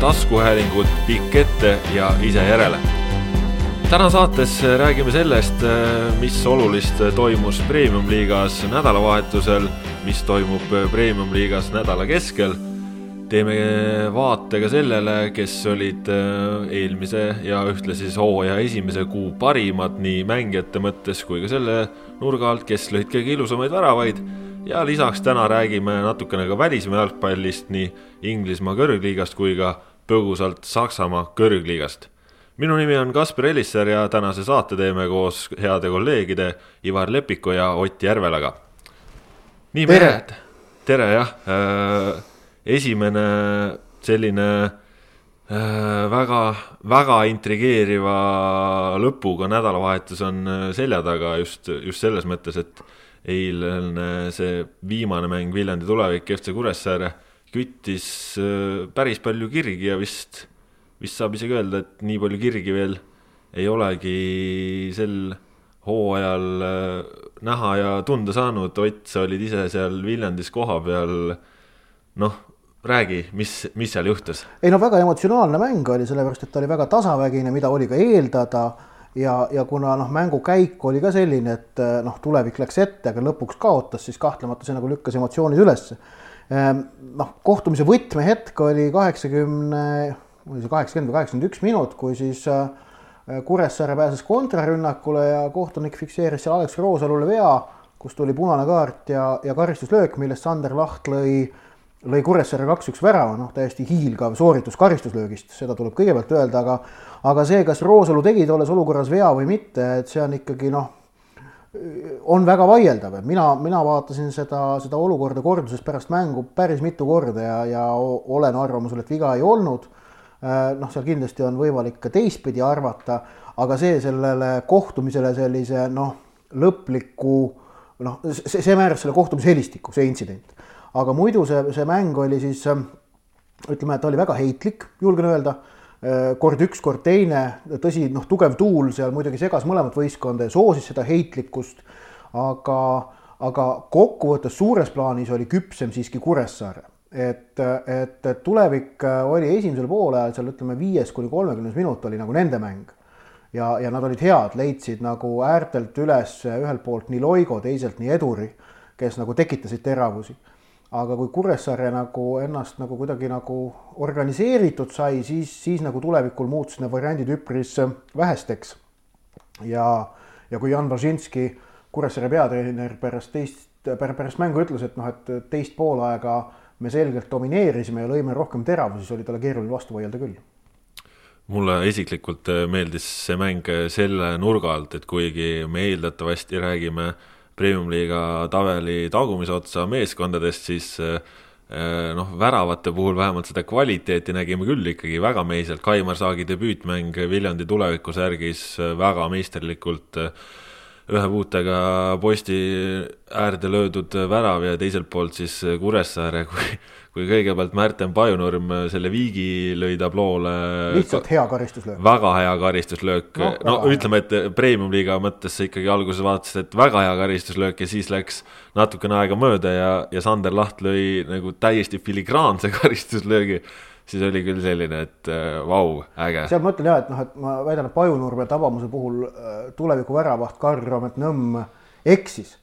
Taskuhäälingut pikk ette ja ise järele. täna saates räägime sellest, mis olulist toimus Premium-liigas nädalavahetusel, mis toimub Premium-liigas nädala keskel. teeme vaate ka sellele, kes olid eelmise ja ühtlasi siis hooaja esimese kuu parimad nii mängijate mõttes kui ka selle nurga alt, kes lõid kõige ilusamaid väravaid ja lisaks täna räägime natukene ka välismaa jalgpallist, nii Inglismaa kõrgliigast kui ka põgusalt Saksamaa kõrgliigast. minu nimi on Kaspar Elisser ja tänase saate teeme koos heade kolleegide Ivar Lepiku ja Ott Järvelaga. nii mehed, tere jah, esimene selline väga, väga intrigeeriva lõpuga nädalavahetus on selja taga just, just selles mõttes, et eilne see viimane mäng Viljandi tulevik FC Kuressaare küttis äh, päris palju kirgi ja vist, vist saab isegi öelda, et nii palju kirgi veel ei olegi sel hooajal äh, näha ja tunda saanud, Ott, sa olid ise seal Viljandis kohapeal, noh, räägi, mis, mis seal juhtus? ei no väga emotsionaalne mäng oli, sellepärast et ta oli väga tasavägine, mida oli ka eeldada ja, ja kuna noh, mängu käik oli ka selline, et eh, noh, tulevik läks ette, aga lõpuks kaotas, siis kahtlemata see nagu lükkas emotsioonid ülesse. Ehm, noh, kohtumise võtmehetk oli kaheksakümne, oli see kaheksakümmend või kaheksakümmend üks minut, kui siis eh, Kuressaare pääses kontrarünnakule ja kohtunik fikseeris seal Alex Roosalule vea, kus tuli punane kaart ja, ja karistuslöök, millest Sander Laht lõi lõi Kuressaare kaks-üks värava, noh, täiesti hiilgav sooritus karistuslöögist, seda tuleb kõigepealt öelda, aga aga see, kas Roosalu tegi tolles olukorras vea või mitte, et see on ikkagi noh, on väga vaieldav, et mina, mina vaatasin seda, seda olukorda korduses pärast mängu päris mitu korda ja, ja olen arvamusel, et viga ei olnud. noh, seal kindlasti on võimalik ka teistpidi arvata, aga see sellele kohtumisele sellise noh, lõpliku noh, see, see määras selle kohtumise helistiku, see intsident aga muidu see, see mäng oli siis ütleme, et ta oli väga heitlik, julgen öelda. Kord üks, kord teine, tõsi, noh, tugev tuul seal muidugi segas mõlemat võistkonda ja soosis seda heitlikkust. aga, aga kokkuvõttes suures plaanis oli küpsem siiski Kuressaare et, et, tulevik oli esimesel poolajal seal ütleme viies kuni kolmekümnes minut oli nagu nende mäng. ja, ja nad olid head, leidsid nagu äärtelt üles ühelt poolt nii Loigo, teiselt nii Eduri, kes nagu tekitasid teravusi aga kui Kuressaare nagu ennast nagu kuidagi nagu organiseeritud sai, siis, siis nagu tulevikul muutusid need variandid üpris vähesteks. ja, ja kui Jan Blažinski, Kuressaare peatreener pärast teist, pärast mängu ütles, et noh, et teist poolaega me selgelt domineerisime ja lõime rohkem teravusi, siis oli talle keeruline vastu vaielda küll mulle isiklikult meeldis see mäng selle nurga alt, et kuigi me eeldatavasti räägime äh, premium-liiga tabeli tagumise otsa meeskondadest, siis eh, noh, väravate puhul vähemalt seda kvaliteeti nägime küll ikkagi väga meiselt, Kaimar Saagi debüütmäng Viljandi tulevikusärgis väga meisterlikult äh, ühe puutega posti äärde löödud värav ja teiselt poolt siis Kuressaare, kui, kui kõigepealt Märten Pajunurm selle viigi lõi tabloole. lihtsalt hea karistuslöök. väga hea karistuslöök no,, no ütleme, et premium-liiga mõttes sa ikkagi alguses vaatasid, et väga hea karistuslöök ja siis läks natukene aega mööda ja, ja Sander Laht lõi nagu täiesti filigraanse karistuslöögi siis oli küll selline, et äh, vau, äge. seal ma ütlen jah, et noh, et ma väidan, et Pajunurme tabamuse puhul äh, tuleviku väravaht Karl Roomet Nõmm eksis.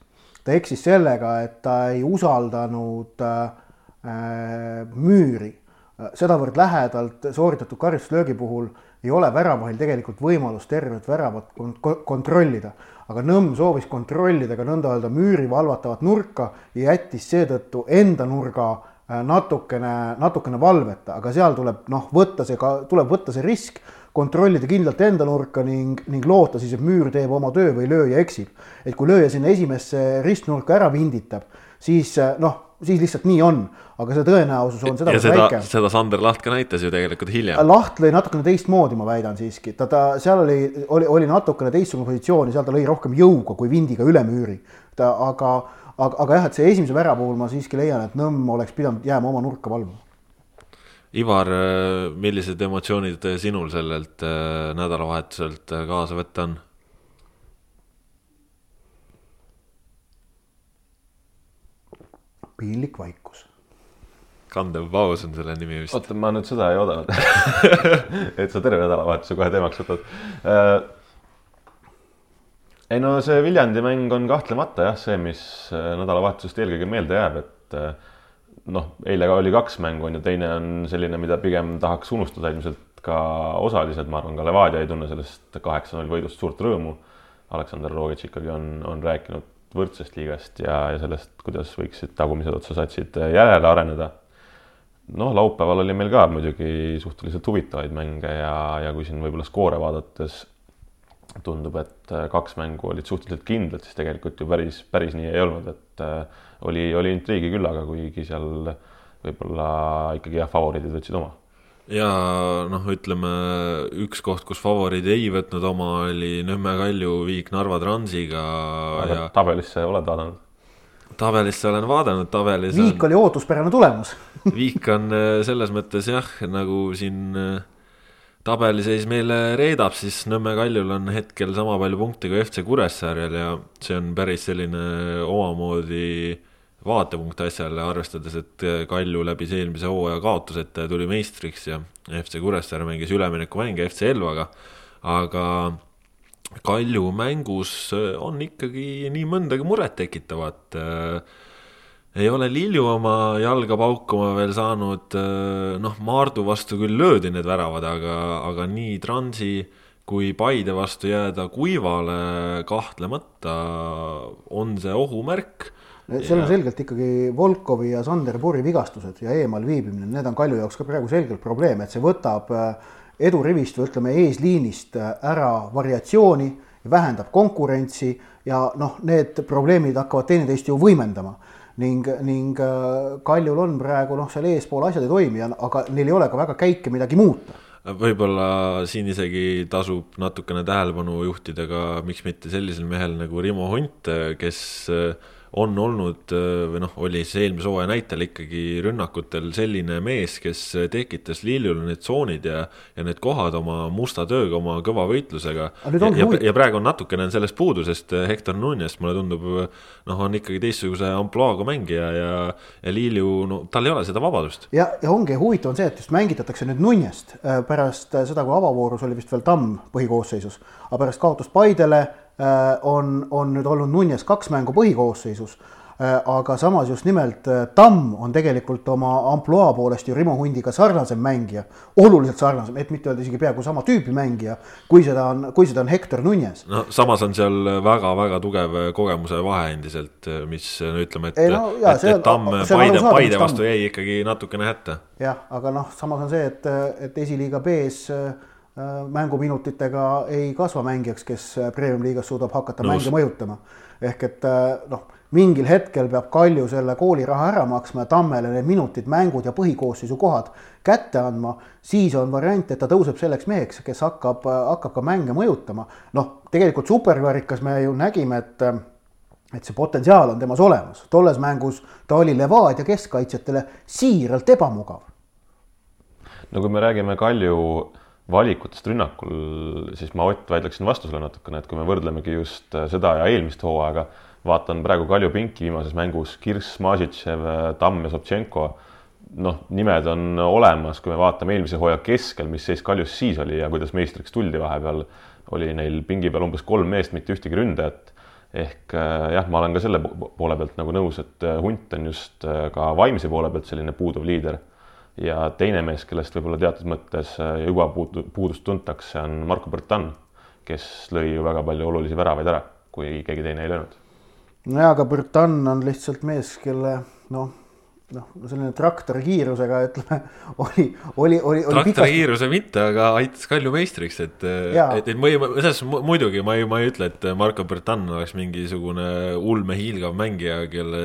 ta eksis sellega, et ta ei usaldanud äh müüri sedavõrd lähedalt sooritatud karistuslöögi puhul ei ole väravahil tegelikult võimalust tervet väravat kontrollida. aga Nõmm soovis kontrollida ka nõnda öelda müüri valvatavat nurka ja jättis seetõttu enda nurga Äh, natukene, natukene valveta, aga seal tuleb noh, võtta see ka, tuleb võtta see risk, kontrollida kindlalt enda nurka ning, ning loota siis, et müür teeb oma töö või lööja eksib. et kui lööja sinna esimesse ristnurka ära vinditab, siis äh, noh, siis lihtsalt nii on, aga see tõenäosus on seda väike. seda Sander Laht ka näitas ju tegelikult hiljem. Laht lõi natukene teistmoodi, ma väidan siiski, ta, ta seal oli, oli, oli natukene teistsugune positsioon ja seal ta lõi rohkem jõuga kui vindiga üle müüri. ta, aga aga, aga jah, et see esimese värava puhul ma siiski leian, et Nõmm oleks pidanud jääma oma nurka valvama. Ivar, millised emotsioonid sinul sellelt äh, nädalavahetuselt äh, kaasa võtta on? Piinlik vaikus. kandev paus on selle nimi vist. oota, ma nüüd seda ei oodanud et sa terve nädalavahetuse kohe teemaks võtad äh, ei no see Viljandi mäng on kahtlemata jah, see, mis äh, nädalavahetusest eelkõige meelde jääb, et äh, noh, eile oli kaks mängu on ju, teine on selline, mida pigem tahaks unustada ilmselt ka osalised, ma arvan, ka Levadia ei tunne sellest kaheksa-null võidust suurt rõõmu. Aleksander Rogic ikkagi on, on rääkinud võrdsest liigast ja, ja sellest, kuidas võiksid tagumised otsa satsid järele areneda. noh, laupäeval oli meil ka muidugi suhteliselt huvitavaid mänge ja, ja kui siin võib-olla skoore vaadates tundub, et kaks mängu olid suhteliselt kindlad, siis tegelikult ju päris, päris nii ei olnud, et äh, oli, oli intriigi küllaga, kuigi seal võib-olla ikkagi jah, favoriidid võtsid oma ja noh, ütleme üks koht, kus favoriid ei võtnud oma, oli Nõmme Kalju viik Narva Transiga. Ja... tabelisse oled vaadanud? tabelisse olen vaadanud, tabelis. viik on... oli ootuspärane tulemus viik on äh, selles mõttes jah, nagu siin äh, tabeliseis meile reedab, siis Nõmme Kaljul on hetkel sama palju punkte kui FC Kuressaarel ja see on päris selline omamoodi vaatepunkt asjale, arvestades, et Kalju läbis eelmise hooaja kaotuseta ja tuli meistriks ja FC Kuressaare mängis üleminekumänge FC Elvaga, aga Kalju mängus on ikkagi nii mõndagi murettekitavat. ei ole Lilju oma jalga paukuma veel saanud, noh, Maardu vastu küll löödi need väravad, aga, aga nii Transi kui Paide vastu jääda kuivale, kahtlemata on see ohumärk seal on selgelt ikkagi Volkovi ja Sander Puri vigastused ja eemal viibimine, need on Kalju jaoks ka praegu selgelt probleem, et see võtab äh, edurivist või ütleme, eesliinist äh, ära variatsiooni, vähendab konkurentsi ja noh, need probleemid hakkavad teineteist ju võimendama. Ning, ning äh, Kaljul on praegu noh, seal eespool asjad ei toimi, aga neil ei ole ka väga käike midagi muuta. Võib-olla siin isegi tasub natukene tähelepanu juhtida ka, miks mitte sellisel mehel nagu Rimo Hunt, kes äh, on olnud või noh, oli siis eelmise hooaja näitel ikkagi rünnakutel selline mees, kes tekitas Liljule need tsoonid ja, ja need kohad oma musta tööga, oma kõva võitlusega. Ja, ja, ja praegu on natukene sellest puudu, sest Hector Nunes, mulle tundub, noh, on ikkagi teistsuguse ampluaaga mängija ja, ja Lilju, no tal ei ole seda vabadust. ja, ja ongi huvitav on see, et just mängitatakse nüüd Nunest äh, pärast seda, kui avavoorus oli vist veel Tamm põhikoosseisus, aga pärast kaotust Paidele Äh, on, on nüüd olnud Nunes kaks mängu põhikoosseisus, äh, aga samas just nimelt äh, Tamm on tegelikult oma ampluaa poolest ju Rimo Hundiga sarnasem mängija, oluliselt sarnasem, et mitte öelda isegi peaaegu sama tüüpi mängija, kui seda on, kui seda on Hector Nunes. no samas on seal väga-väga tugev kogemuse vahe endiselt, mis no ütleme, et, no, et, et Tamm Paide, Paide vastu jäi ikkagi natukene hätta. jah, aga noh, samas on see, et, et esiliiga B-s äh, Äh, mänguminutitega ei kasva mängijaks, kes äh, premium-liigas suudab hakata Nõus. mänge mõjutama. ehk et äh, noh, mingil hetkel peab Kalju selle kooliraha ära maksma ja Tammele need minutid, mängud ja põhikoosseisu kohad kätte andma, siis on variant, et ta tõuseb selleks meheks, kes hakkab, hakkab ka mänge mõjutama. noh, tegelikult superkarikas me ju nägime, et et see potentsiaal on temas olemas, tolles mängus ta oli Levadia keskkaitsjatele siiralt ebamugav. no kui me räägime Kalju valikutest rünnakul, siis ma Ott vaidleksin vastu sulle natukene, et kui me võrdlemegi just äh, seda ja eelmist hooaega, vaatan praegu Kalju pinki viimases mängus, Kirss, Mažitšev, Tamm ja Sobtšenko. noh, nimed on olemas, kui me vaatame eelmise hooaja keskel, mis seis Kaljus siis oli ja kuidas meistriks tuldi vahepeal, oli neil pingi peal umbes kolm meest, mitte ühtegi ründajat. ehk äh, jah, ma olen ka selle poole pealt nagu nõus, et äh, Hunt on just ka vaimse poole pealt selline puuduv liider ja teine mees, kellest võib-olla teatud mõttes äh, juba puudu, puudust tuntakse, on Marko Bertan, kes lõi ju väga palju olulisi väravaid ära, kui keegi teine ei löönud. nojah, aga Bertan on lihtsalt mees, kelle noh noh, selline traktori kiirusega ütleme, oli, oli, oli. traktori pikast... kiiruse mitte, aga aitas Kalju meistriks, et, et, et ma ei, selles muidugi ma ei, ma ei ütle, et Marko Bertan oleks mingisugune ulmehiilgav mängija, kelle,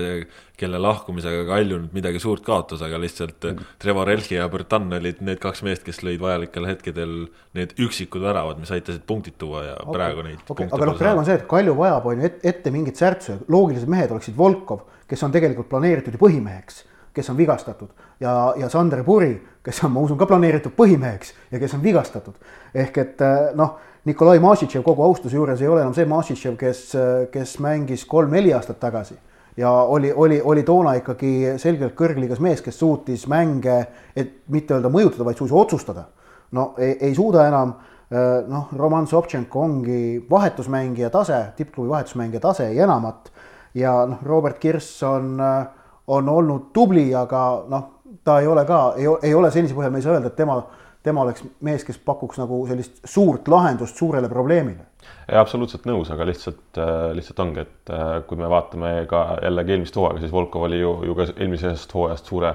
kelle lahkumisega Kalju nüüd midagi suurt kaotas, aga lihtsalt mm. Trevor Elchi ja Bertan olid need kaks meest, kes lõid vajalikel hetkedel need üksikud väravad, mis aitasid punktid tuua ja okay. praegu neid okay. aga noh, praegu on see, et Kalju vajab, on ju, ette mingit särtsu, loogilised mehed oleksid Volkov, kes on tegelikult planeeritud ju põhimeheks kes on vigastatud ja, ja Sander Puri, kes on, ma usun, ka planeeritud põhimeheks ja kes on vigastatud. ehk et eh, noh, Nikolai Mašitšev kogu austuse juures ei ole enam see Mašitšev, kes, kes mängis kolm-neli aastat tagasi ja oli, oli, oli toona ikkagi selgelt kõrgliigas mees, kes suutis mänge, et mitte öelda mõjutada, vaid suisa otsustada. no ei, ei suuda enam, noh, Roman Sobtšenko ongi vahetusmängija tase, tippklubi vahetusmängija tase ja enamat. ja noh, Robert Kirss on, on olnud tubli, aga noh, ta ei ole ka, ei, ole sellise põhjal, me ei saa öelda, et tema tema oleks mees, kes pakuks nagu sellist suurt lahendust suurele probleemile. absoluutselt nõus, aga lihtsalt, äh, lihtsalt ongi, et äh, kui me vaatame ka jällegi eelmist hooaega, siis Volkov oli ju, ju ka eelmisest hooajast suure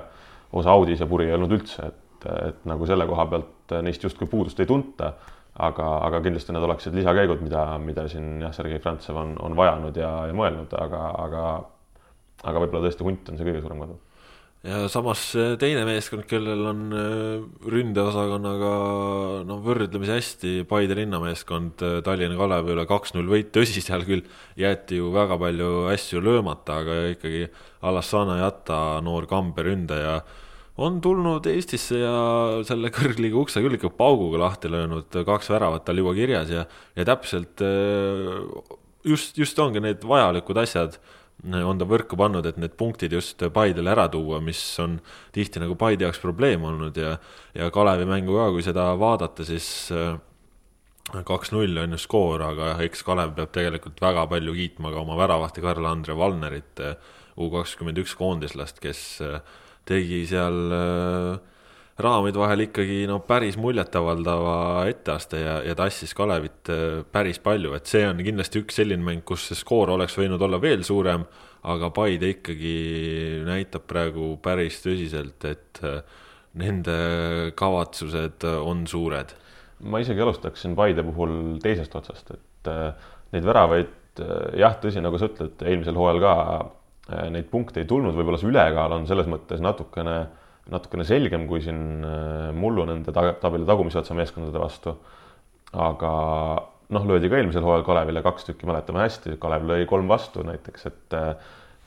osa audis ja puri ei olnud üldse, et, et nagu selle koha pealt neist justkui puudust ei tunta. aga, aga kindlasti need oleksid lisakäigud, mida, mida siin jah, Sergei Frantsev on, on vajanud ja, ja mõelnud, aga, aga, aga võib-olla tõesti hunt on see kõige suurem kadu ja samas teine meeskond, kellel on äh, ründeosakonnaga noh, võrdlemisi hästi Paide linnameeskond äh, Tallinna Kalevi üle kaks-null võit, tõsi, seal küll jäeti ju väga palju asju löömata, aga ikkagi Alassana Jata, noor kamberündaja, on tulnud Eestisse ja selle kõrgliiga ukse küll ikka pauguga lahti löönud, kaks väravat tal juba kirjas ja, ja täpselt just, just ongi need vajalikud asjad on ta võrku pannud, et need punktid just Paidele ära tuua, mis on tihti nagu Paide jaoks probleem olnud ja, ja Kalevi mängu ka, kui seda vaadata, siis äh, kaks-null on ju skoor, aga eks Kalev peab tegelikult väga palju kiitma ka oma väravahti Karl-Andre Valnerit, äh, U kakskümmend üks koondislast, kes äh, tegi seal äh, raamide vahel ikkagi no päris muljetavaldava etteaste ja, ja tassis Kalevit äh, päris palju, et see on kindlasti üks selline mäng, kus see skoor oleks võinud olla veel suurem, aga Paide ikkagi näitab praegu päris tõsiselt, et äh, nende kavatsused on suured. ma isegi alustaksin Paide puhul teisest otsast, et äh, neid väravaid jah, tõsi, nagu sa ütled, eelmisel hooajal ka neid punkte ei tulnud, võib-olla see ülekaal on selles mõttes natukene äh, natukene selgem kui siin äh, mullu nende tabeli tagumise otsa meeskondade vastu. aga noh, löödi ka eelmisel hooajal Kalevile kaks tükki, mäletame hästi, Kalev lõi kolm vastu näiteks, et äh,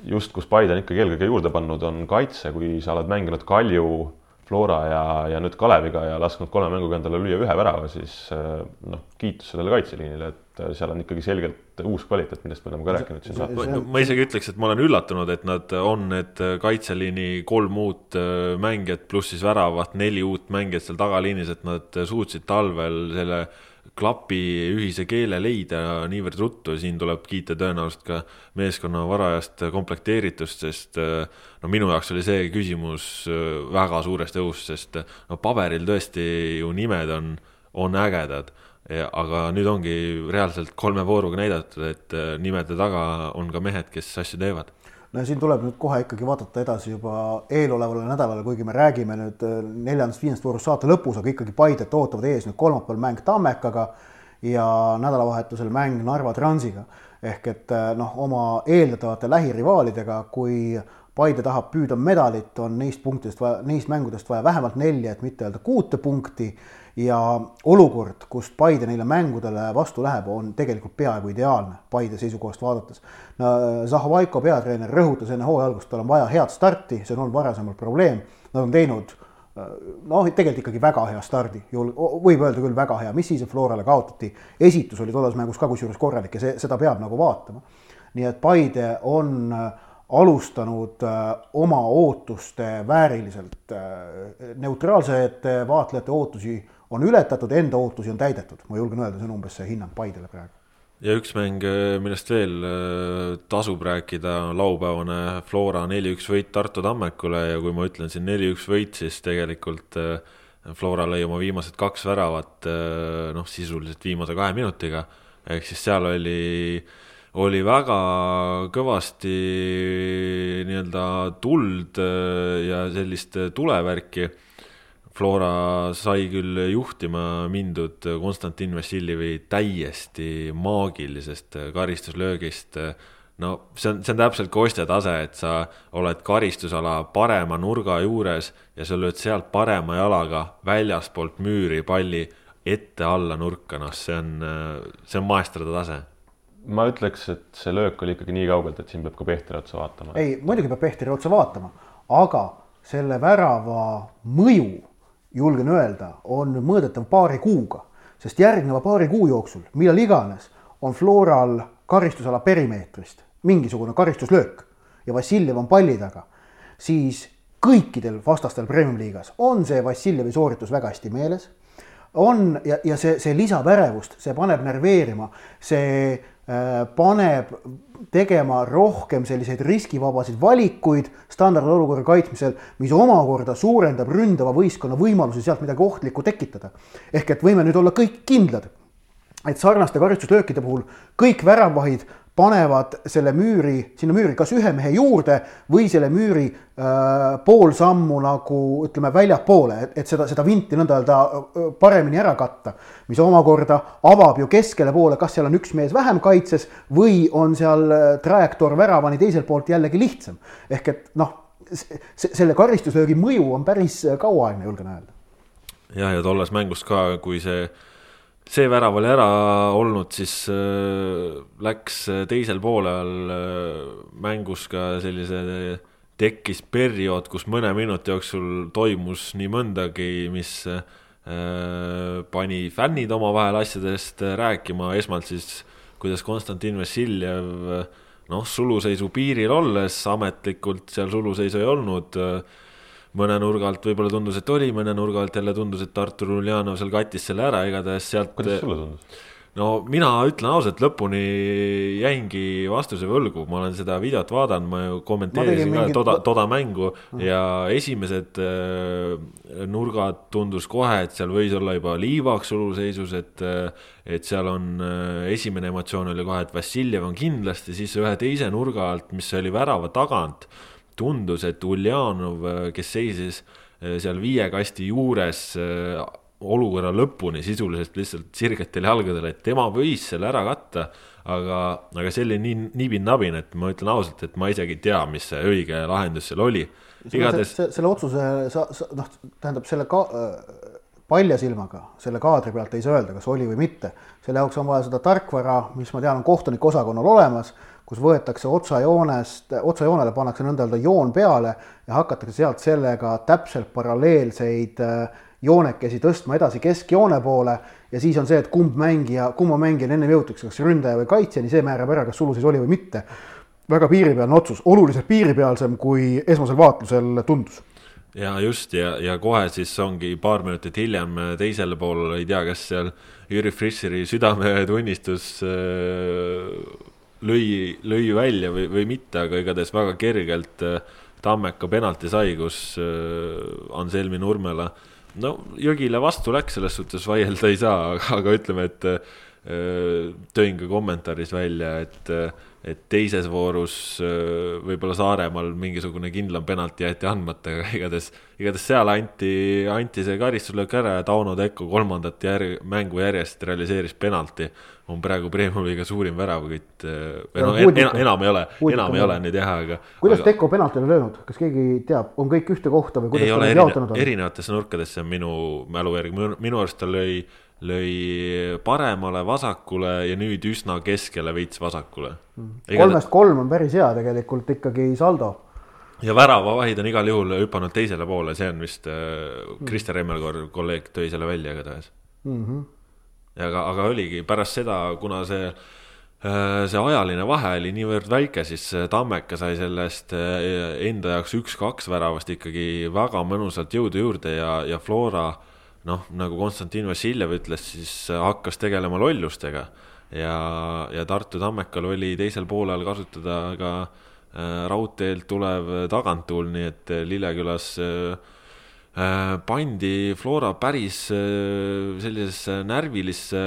just kus Paide on ikkagi eelkõige juurde pannud, on kaitse, kui sa oled mänginud Kalju, Flora ja, ja nüüd Kaleviga ja lasknud kolme mänguga endale lüüa ühe värava, siis äh, noh, kiitus sellele kaitseliinile, et et seal on ikkagi selgelt uus kvaliteet, millest me oleme ka rääkinud siin saates. ma isegi ütleks, et ma olen üllatunud, et nad on need kaitseliini kolm uut äh, mängijat pluss siis väravat neli uut mängijat seal tagaliinis, et nad suutsid talvel selle klapi ühise keele leida niivõrd ruttu siin tuleb kiita tõenäoliselt ka meeskonna varajast komplekteeritust, sest äh, no minu jaoks oli see küsimus äh, väga suuresti õhus, sest no paberil tõesti ju nimed on, on ägedad. Aga nüüd ongi reaalselt kolme vooruga näidatud, et äh, nimede taga on ka mehed, kes asju teevad no siin tuleb nüüd kohe ikkagi vaadata edasi juba eelolevale nädalale, kuigi me räägime nüüd äh, neljandast-viiendast voorust saate lõpus, aga ikkagi Paidet ootavad ees nüüd kolmapäeval mäng Tammekaga ja nädalavahetusel mäng Narva Transiga. ehk et äh, noh, oma eeldatavate lähirivaalidega, kui Paide tahab püüda medalit, on neist punktidest vaja, neist mängudest vaja vähemalt nelja, et mitte öelda kuute punkti ja olukord, kust Paide neile mängudele vastu läheb, on tegelikult peaaegu ideaalne Paide seisukohast vaadates no,. Zahhovaiko peatreener rõhutas enne hooaja algust, tal on vaja head starti, see on olnud varasemalt probleem. Nad on teinud noh, tegelikult ikkagi väga hea stardi, võib öelda küll väga hea, mis siis, et Florale kaotati. esitus oli tolles mängus ka kusjuures korralik ja see, seda peab nagu vaatama. nii et Paide on alustanud oma ootuste vääriliselt, neutraalsete vaatlejate ootusi on ületatud, enda ootusi on täidetud, ma julgen öelda, see on umbes see hinnang Paidele praegu. ja üks mäng, äh, millest veel äh, tasub rääkida, laupäevane Flora neli-üks võit Tartu Tammekule ja kui ma ütlen siin neli-üks võit, siis tegelikult äh, Flora lõi oma viimased kaks väravat noh, sisuliselt viimase kahe minutiga, ehk siis seal oli oli väga kõvasti nii-öelda tuld ja sellist tulevärki Flora sai küll juhtima mindud Konstantin Vassiljevi täiesti maagilisest karistuslöögist. no see on, see on täpselt Kostja tase, et sa oled karistusala parema nurga juures ja sa lööd sealt parema jalaga väljaspoolt müüri palli ette-alla nurka, noh, see on, see on maestrade tase ma ütleks, et see löök oli ikkagi nii kaugelt, et siin peab ka Pehtri otsa vaatama. ei, muidugi peab Pehtri otsa vaatama, aga selle värava mõju julgen öelda, on mõõdetav paari kuuga, sest järgneva paari kuu jooksul, millal iganes, on Floral karistusala perimeetrist mingisugune karistuslöök ja Vassiljev on palli taga, siis kõikidel vastastel Premium-liigas on see Vassiljevi sooritus väga hästi meeles. on ja, ja see, see lisab ärevust, see paneb närveerima, see paneb tegema rohkem selliseid riskivabasid valikuid standardolukorra kaitsmisel, mis omakorda suurendab ründava võistkonna võimalusi sealt midagi ohtlikku tekitada. ehk et võime nüüd olla kõik kindlad, et sarnaste karistuslöökide puhul kõik väravahid panevad selle müüri, sinna müüri kas ühe mehe juurde või selle müüri äh, pool sammu nagu ütleme väljapoole, et, seda, seda vinti nõnda öelda äh, paremini ära katta. mis omakorda avab ju keskele poole, kas seal on üks mees vähem kaitses või on seal äh, trajektoor väravani teiselt poolt jällegi lihtsam. ehk et noh, selle karistuslöögi mõju on päris kauaaegne, julgen öelda. ja, ja tolles mängus ka, kui see see värav oli ära olnud, siis äh, läks teisel poolel äh, mängus ka sellise, tekkis periood, kus mõne minuti jooksul toimus nii mõndagi, mis äh, pani fännid omavahel asjadest rääkima, esmalt siis kuidas Konstantin Vassiljev noh, suluseisu piiril olles ametlikult seal suluseisu ei olnud äh, mõne nurga alt võib-olla tundus, et oli, mõne nurga alt jälle tundus, et Artur Uljanov seal kattis selle ära, igatahes sealt. kuidas sulle tundus? no mina ütlen ausalt, lõpuni jäingi vastuse võlgu, ma olen seda videot vaadanud, ma ju kommenteerisin ma ka toda, toda mängu mm. ja esimesed äh, nurgad tundus kohe, et seal võis olla juba liivaks suluseisus, et äh, et seal on esimene emotsioon oli kohe, et Vassiljev on kindlasti, siis ühe teise nurga alt, mis oli värava tagant tundus, et Uljanov, kes seisis eh, seal viie kasti juures eh, olukorra lõpuni sisuliselt lihtsalt sirgetel jalgadel, et tema võis selle ära katta. aga, aga see oli nii nibin-nabin, et ma ütlen ausalt, et ma isegi ei tea, mis see õige lahendus seal oli. igatahes. selle otsuse sa, sa noh, tähendab selle ka äh, palja silmaga selle kaadri pealt ei saa öelda, kas oli või mitte. selle jaoks on vaja seda tarkvara, mis ma tean, on kohtunike osakonnal olemas kus võetakse otsajoonest, otsajoonele pannakse nõnda öelda joon peale ja hakatakse sealt sellega täpselt paralleelseid äh, joonekesi tõstma edasi keskjoone poole ja siis on see, et kumb mängija, kumma mängijani ennem jõutakse, kas ründaja või kaitsjani, see määrab ära, kas suluseis oli või mitte. väga piiripealne otsus, oluliselt piiripealsem, kui esmasel vaatlusel tundus ja just ja, ja kohe siis ongi paar minutit hiljem teisel pool, ei tea, kas seal Jüri Frischeri südametunnistus äh, lõi, lõi välja või, või mitte, aga igatahes väga kergelt äh, Tammeka penalti sai, kus äh, Anselmi Nurmela. No Jõgile vastu läks, selles suhtes vaielda ei saa, aga, ütleme, et äh, tõin ka kommentaaris välja, et et teises voorus võib-olla Saaremaal mingisugune kindlam penalti jäeti andmata, aga igatahes, igatahes seal anti, anti see karistuslöök ära ja Tauno Tekko kolmandat järg, mängu järjest realiseeris penalti. on praegu Premiumi-liiga suurim väravakütt, või noh, enam, enam ei ole, enam ei ole nüüd jah, aga. kuidas aga... Tekko penalti on löönud, kas keegi teab, on kõik ühte kohta või kuidas ta on jaotanud? erinevatesse nurkadesse on minu mälu järgi, minu arust ta lõi lõi paremale, vasakule ja nüüd üsna keskele veits vasakule mm.. kolmest kolm on päris hea tegelikult ikkagi saldo. ja väravavahid on igal juhul hüpanud teisele poole, see on vist äh, Krister Remmelkor, kolleeg, tõi selle välja igatahes mm. -hmm. aga, aga oligi pärast seda, kuna see äh, see ajaline vahe oli niivõrd väike, siis Tammeka sai sellest äh, enda jaoks üks-kaks väravast ikkagi väga mõnusalt jõudu juurde ja, ja Flora äh, noh, nagu Konstantin Vassiljev ütles, siis hakkas tegelema lollustega. Ja, ja Tartu Tammekal oli teisel poolel kasutada ka äh, raudteelt tulev taganttuul, nii et Lillekülas äh, äh, pandi Flora päris äh, sellisesse närvilisse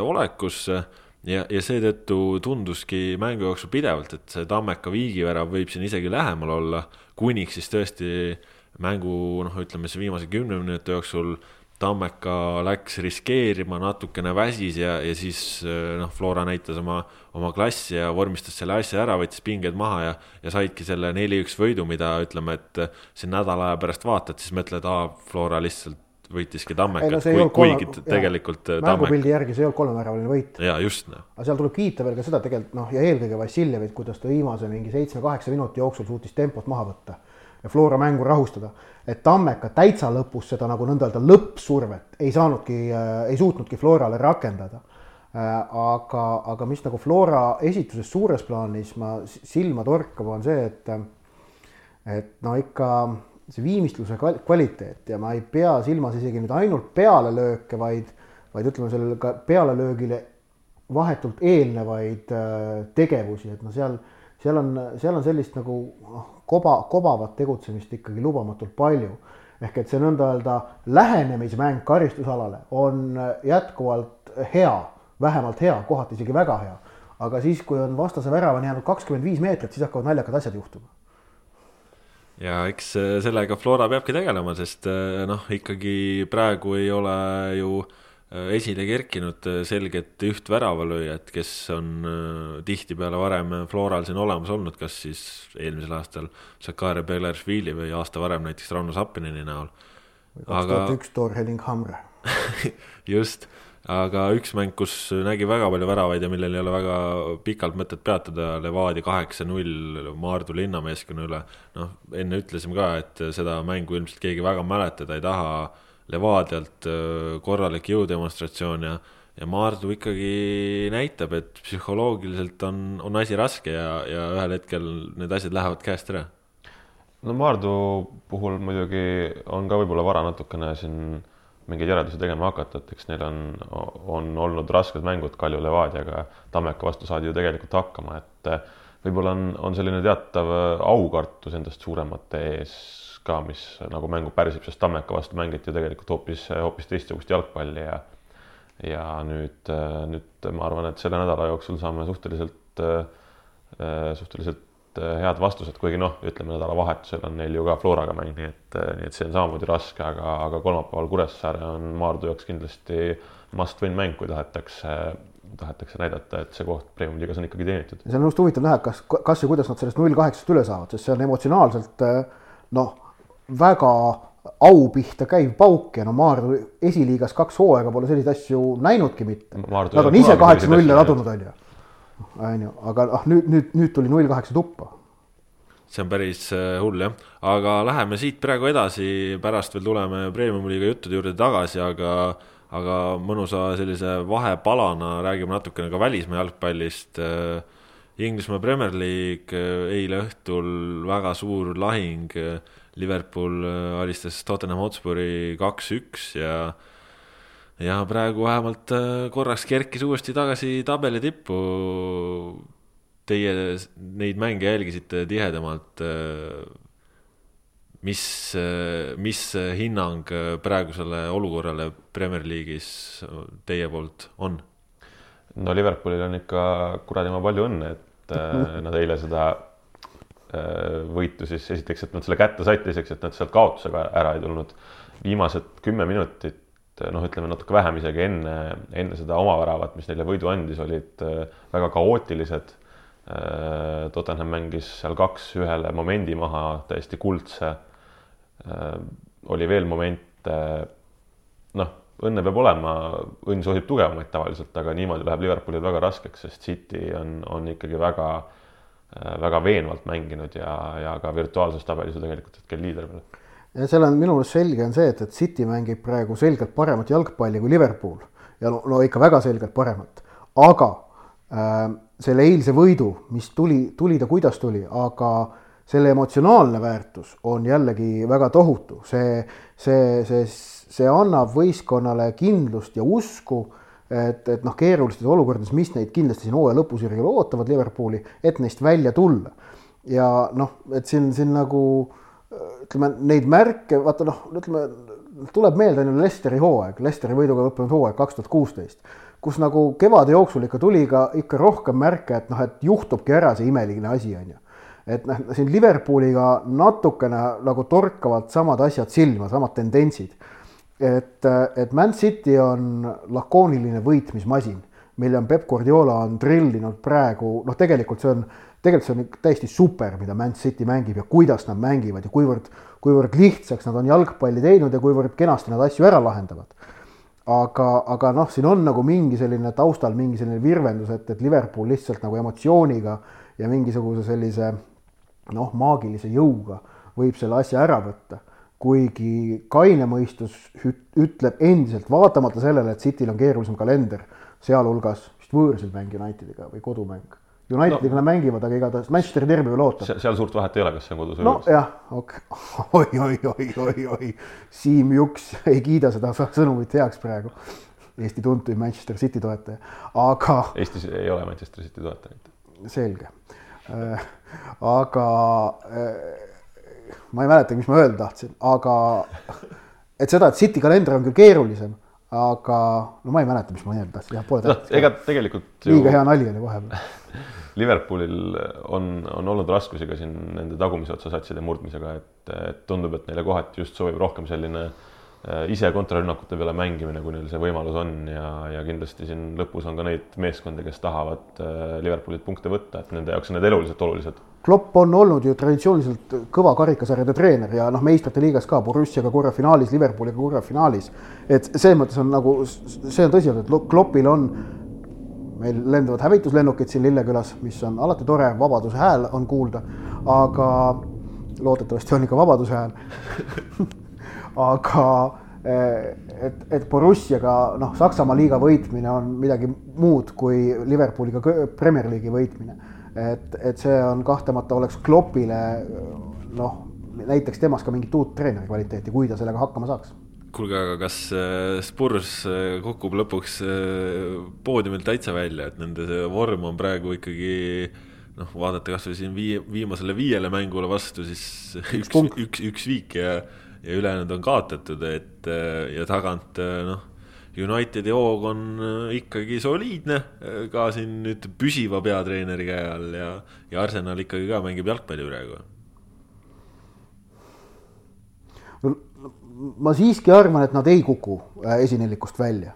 olekusse ja, ja seetõttu tunduski mängu jooksul pidevalt, et see Tammeka viigivärav võib siin isegi lähemal olla, kuniks siis tõesti mängu noh, ütleme siis viimase kümne minuti jooksul äh, Tammeka läks riskeerima, natukene väsis ja, ja siis eh, noh, Flora näitas oma, oma klassi ja vormistas selle asja ära, võttis pinged maha ja, ja saidki selle neli-üks võidu, mida ütleme, et eh, siin nädala aja pärast vaatad, siis mõtled, aa, Flora lihtsalt võitiski Tammekat, kui, kuigi kolme, tegelikult. Eh, mängupildi järgi see ei olnud kolmeväravaline võit. ja just aga seal tuleb kiita veel ka seda tegelikult noh, ja eelkõige Vassiljevit, kuidas ta viimase mingi seitsme-kaheksa minuti jooksul suutis tempot maha võtta ja Flora mängu rahustada. et Tammeka täitsa lõpus seda nagu nõnda öelda lõppsurvet ei saanudki äh,, ei suutnudki Florale rakendada aga, aga mis nagu Flora esituses suures plaanis ma silma torkab, on see, et et no ikka see viimistluse kvaliteet ja ma ei pea silmas isegi nüüd ainult pealelööke, vaid, vaid ütleme sellele ka pealelöögile vahetult eelnevaid äh, tegevusi, et noh, seal, seal on, seal on sellist nagu noh, koba, kobavat tegutsemist ikkagi lubamatult palju. ehk et see nõnda öelda lähenemismäng karistusalale on jätkuvalt hea, vähemalt hea, kohati isegi väga hea. aga siis, kui on vastase väravani jäänud kakskümmend viis meetrit, siis hakkavad naljakad asjad juhtuma ja eks äh, sellega Flora peabki tegelema, sest äh, noh, ikkagi praegu ei ole ju äh, esile kerkinud selget üht väravalööjat, kes on tihtipeale varem Floral siin olemas olnud, kas siis eelmisel aastal Zakaria Beleršvili või aasta varem näiteks Rauno Sappineni näol. kaks tuhat üks Thor Helling Hamre just aga üks mäng, kus nägi väga palju väravaid ja millel ei ole väga pikalt mõtet peatuda, Levadia kaheksa-null Maardu linnameeskonna üle. noh, enne ütlesime ka, et seda mängu ilmselt keegi väga mäletada ei taha. Levadialt äh, korralik jõudemonstratsioon ja, ja Maardu ikkagi näitab, et psühholoogiliselt on, on asi raske ja, ja ühel hetkel need asjad lähevad käest ära. no Maardu puhul muidugi on ka võib-olla vara natukene siin mingeid järeldusi tegema hakata, et eks neil on, on olnud rasked mängud Kalju Levadiaga, Tammeka vastu saadi ju tegelikult hakkama, et võib-olla on, on selline teatav aukartus endast suuremate ees ka, mis nagu mängu pärsib, sest Tammeka vastu mängiti tegelikult hoopis, hoopis teistsugust jalgpalli ja ja nüüd, nüüd ma arvan, et selle nädala jooksul saame suhteliselt, suhteliselt head vastused, kuigi noh, ütleme nädalavahetusel on neil ju ka Floraga mäng, nii et, nii et see on samamoodi raske, aga, aga kolmapäeval Kuressaare on Maardu jaoks kindlasti must win mäng, kui tahetakse, tahetakse näidata, et see koht Premium liigas on ikkagi teenitud. see on just huvitav näha, kas, kas ja kuidas nad sellest null kaheksast üle saavad, sest see on emotsionaalselt noh, väga au pihta käiv pauk ja no Maardu esiliigas kaks hooaega pole selliseid asju näinudki mitte. Nad on ise kaheksa nulle ladunud, on ju on ju, aga ah nüüd, nüüd, nüüd tuli null kaheksa tuppa. see on päris äh, hull jah, aga läheme siit praegu edasi, pärast veel tuleme premium-liiga juttude juurde tagasi, aga aga mõnusa sellise vahepalana räägime natukene ka välismaa jalgpallist. Äh, Inglismaa Premier League äh, eile õhtul väga suur lahing. Liverpool alistas Tottenham Hotspuri kaks-üks ja ja praegu vähemalt äh, korraks kerkis uuesti tagasi tabeli tippu. Teie neid mänge jälgisite tihedamalt. Äh, mis, äh, mis hinnang praegusele olukorrale Premier League'is teie poolt on? no Liverpoolil on ikka kuradi ma palju õnne, et nad eile seda võitu siis esiteks, et nad selle kätte said, teiseks, et nad sealt kaotusega ära ei tulnud. viimased kümme minutit et noh, ütleme natuke vähem isegi enne, enne seda oma väravat, mis neile võidu andis, olid äh, väga kaootilised. Äh, Tottenham mängis seal kaks-ühele momendi maha, täiesti kuldse. Äh, oli veel momente, noh, õnne peab olema, õnn soosib tugevamaid tavaliselt, aga niimoodi läheb Liverpoolil väga raskeks, sest City on, on ikkagi väga, väga veenvalt mänginud ja, ja ka virtuaalses tabelis ju tegelikult hetkel liider veel. Ja seal on minu meelest selge on see, et, et City mängib praegu selgelt paremat jalgpalli kui Liverpool. Ja no, no ikka väga selgelt paremat, aga äh, selle eilse võidu, mis tuli, tuli ta kuidas tuli, aga selle emotsionaalne väärtus on jällegi väga tohutu, see, see, see, see annab võistkonnale kindlust ja usku, et, et noh, keerulistes olukordades, mis neid kindlasti siin hooaja lõpusirjel ootavad Liverpooli, et neist välja tulla. ja noh, et siin, siin nagu ütleme neid märke, vaata noh, ütleme tuleb meelde on ju Lesteri hooaeg, Lesteri võiduga lõppenud hooaeg kaks tuhat kuusteist, kus nagu kevade jooksul ikka tuli ka ikka rohkem märke, et noh, et juhtubki ära see imeline asi, on ju. et noh, siin Liverpooliga natukene nagu torkavad samad asjad silma, samad tendentsid. Et, et Man City on lakooniline võitmismasin, mille on Peep Guardiola on trillinud praegu, noh, tegelikult see on tegelikult see on täiesti super, mida Man City mängib ja kuidas nad mängivad ja kuivõrd, kuivõrd lihtsaks nad on jalgpalli teinud ja kuivõrd kenasti nad asju ära lahendavad. aga, aga noh, siin on nagu mingi selline taustal mingi selline virvendus, et, et Liverpool lihtsalt nagu emotsiooniga ja mingisuguse sellise noh, maagilise jõuga võib selle asja ära võtta. Kuigi kaine mõistus ütleb endiselt, vaatamata sellele, et Cityl on keerulisem kalender, sealhulgas vist võõrsil mäng Unitediga või kodumäng. Unitediga no, nad mängivad, aga igatahes Manchesteri derbi veel ootab. seal suurt vahet ei ole, kas see on kodus või võõrsil. nojah, okei okay., oi, oi, oi, oi, oi, Siim Juks ei kiida seda sõnumit heaks praegu. Eesti tuntuim Manchester City toetaja, aga. Eestis ei ole Manchester City toetajaid. selge, äh, aga äh, ma ei mäletagi, mis ma öelda tahtsin, aga et seda, et City kalender on küll keerulisem, aga no ma ei mäleta, mis ma öelda tahtsin, jah, pole tähtis no,. ega tegelikult liiga hea nali oli vahepeal Liverpoolil on, on olnud raskusi ka siin nende tagumise otsa satside murdmisega, et, et tundub, et neile kohati just sobib rohkem selline Äh, ise kontrarünnakute peale mängimine, kui neil see võimalus on ja, ja kindlasti siin lõpus on ka neid meeskondi, kes tahavad äh, Liverpoolilt punkte võtta, et nende jaoks on need eluliselt olulised. Klopp on olnud ju traditsiooniliselt kõva karikasarjade treener ja noh, meistrite liigas ka Borussiaga korra finaalis, Liverpooliga korra finaalis. et selles mõttes on nagu, see on tõsiasi, et Kloppil on, meil lendavad hävituslennukid siin Lillekülas, mis on alati tore, vabaduse hääl on kuulda, aga loodetavasti on ikka vabaduse hääl aga eh, et, et Borussiaga noh, Saksamaa liiga võitmine on midagi muud kui Liverpooliga Premier League'i võitmine. et, et see on kahtlemata oleks Kloppile noh, näiteks temas ka mingit uut treeneri kvaliteeti, kui ta sellega hakkama saaks kuulge, aga kas eh, Spurs eh, kukub lõpuks poodiumilt täitsa välja, et nende see vorm on praegu ikkagi noh, vaadata kasvõi siin viie, viimasele viiele mängule vastu, siis üks, üks, üks, üks viik ja ja ülejäänud on kaotatud, et äh, ja tagant äh, noh, Unitedi hoog on äh, ikkagi soliidne ka siin nüüd püsiva peatreeneri käe all ja, ja Arsenal ikkagi ka mängib jalgpalli praegu. ma siiski arvan, et nad ei kuku esinelikust välja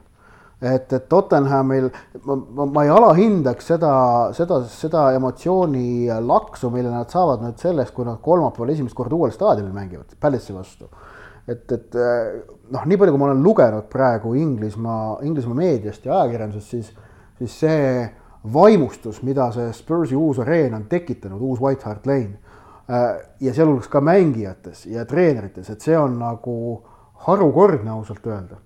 et, et Tottenhamil ma, ma, ma ei alahindaks seda, seda, seda emotsiooni laksu, mille nad saavad nüüd sellest, kui nad kolmapäeval esimest korda uuel staadionil mängivad, Palace'i vastu. et, et noh, nii palju, kui ma olen lugenud praegu Inglismaa, Inglismaa meediast ja ajakirjandusest, siis, siis see vaimustus, mida see Spursi uus areen on tekitanud, uus White Hart Lane ja sealhulgas ka mängijates ja treenerites, et see on nagu harukordne ausalt öelda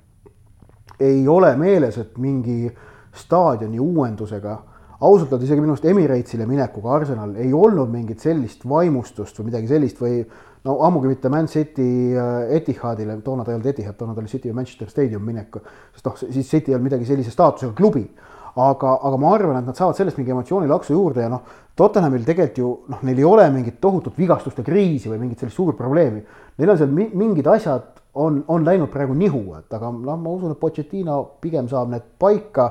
ei ole meeles, et mingi staadioni uuendusega, ausalt öelda isegi minu arust Emiratesile minekuga Arsenal ei olnud mingit sellist vaimustust või midagi sellist või no ammugi mitte Man City äh, Etihadile, toona ta ei olnud Etihad, toona ta oli City Manchester Stadium minek, sest noh, siis City ei olnud midagi sellise staatusega klubi. aga, aga ma arvan, et nad saavad sellest mingi emotsioonilaksu juurde ja noh, Tottenhamil tegelikult ju noh, neil ei ole mingit tohutut vigastuste kriisi või mingit sellist suurt probleemi. Neil on seal mingid asjad on, on läinud praegu nihu, et aga noh, ma usun, et Pochettino pigem saab need paika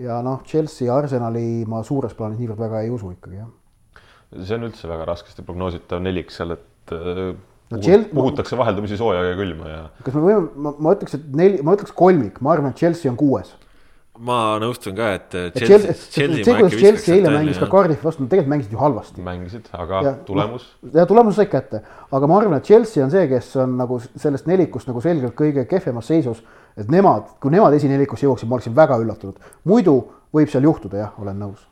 ja noh, Chelsea ja Arsenali ma suures plaanis niivõrd väga ei usu ikkagi, jah. see on üldse väga raskesti prognoositav nelik seal, et äh, no, puhutakse vaheldumisi sooja ja külma ja. kas me võime, ma, ma ütleks, et neli, ma ütleks kolmik, ma arvan, et Chelsea on kuues ma nõustun ka, et Chelsea, Chelsea, see, kuidas Chelsea eile mängis ka Cardiffi vastu, nad tegelikult mängisid ju halvasti. mängisid, aga ja, tulemus? ja tulemus sai kätte, aga ma arvan, et Chelsea on see, kes on nagu sellest nelikust nagu selgelt kõige kehvemas seisus. et nemad, kui nemad esinelikusse jõuaksid, ma oleksin väga üllatunud. muidu võib seal juhtuda, jah, olen nõus.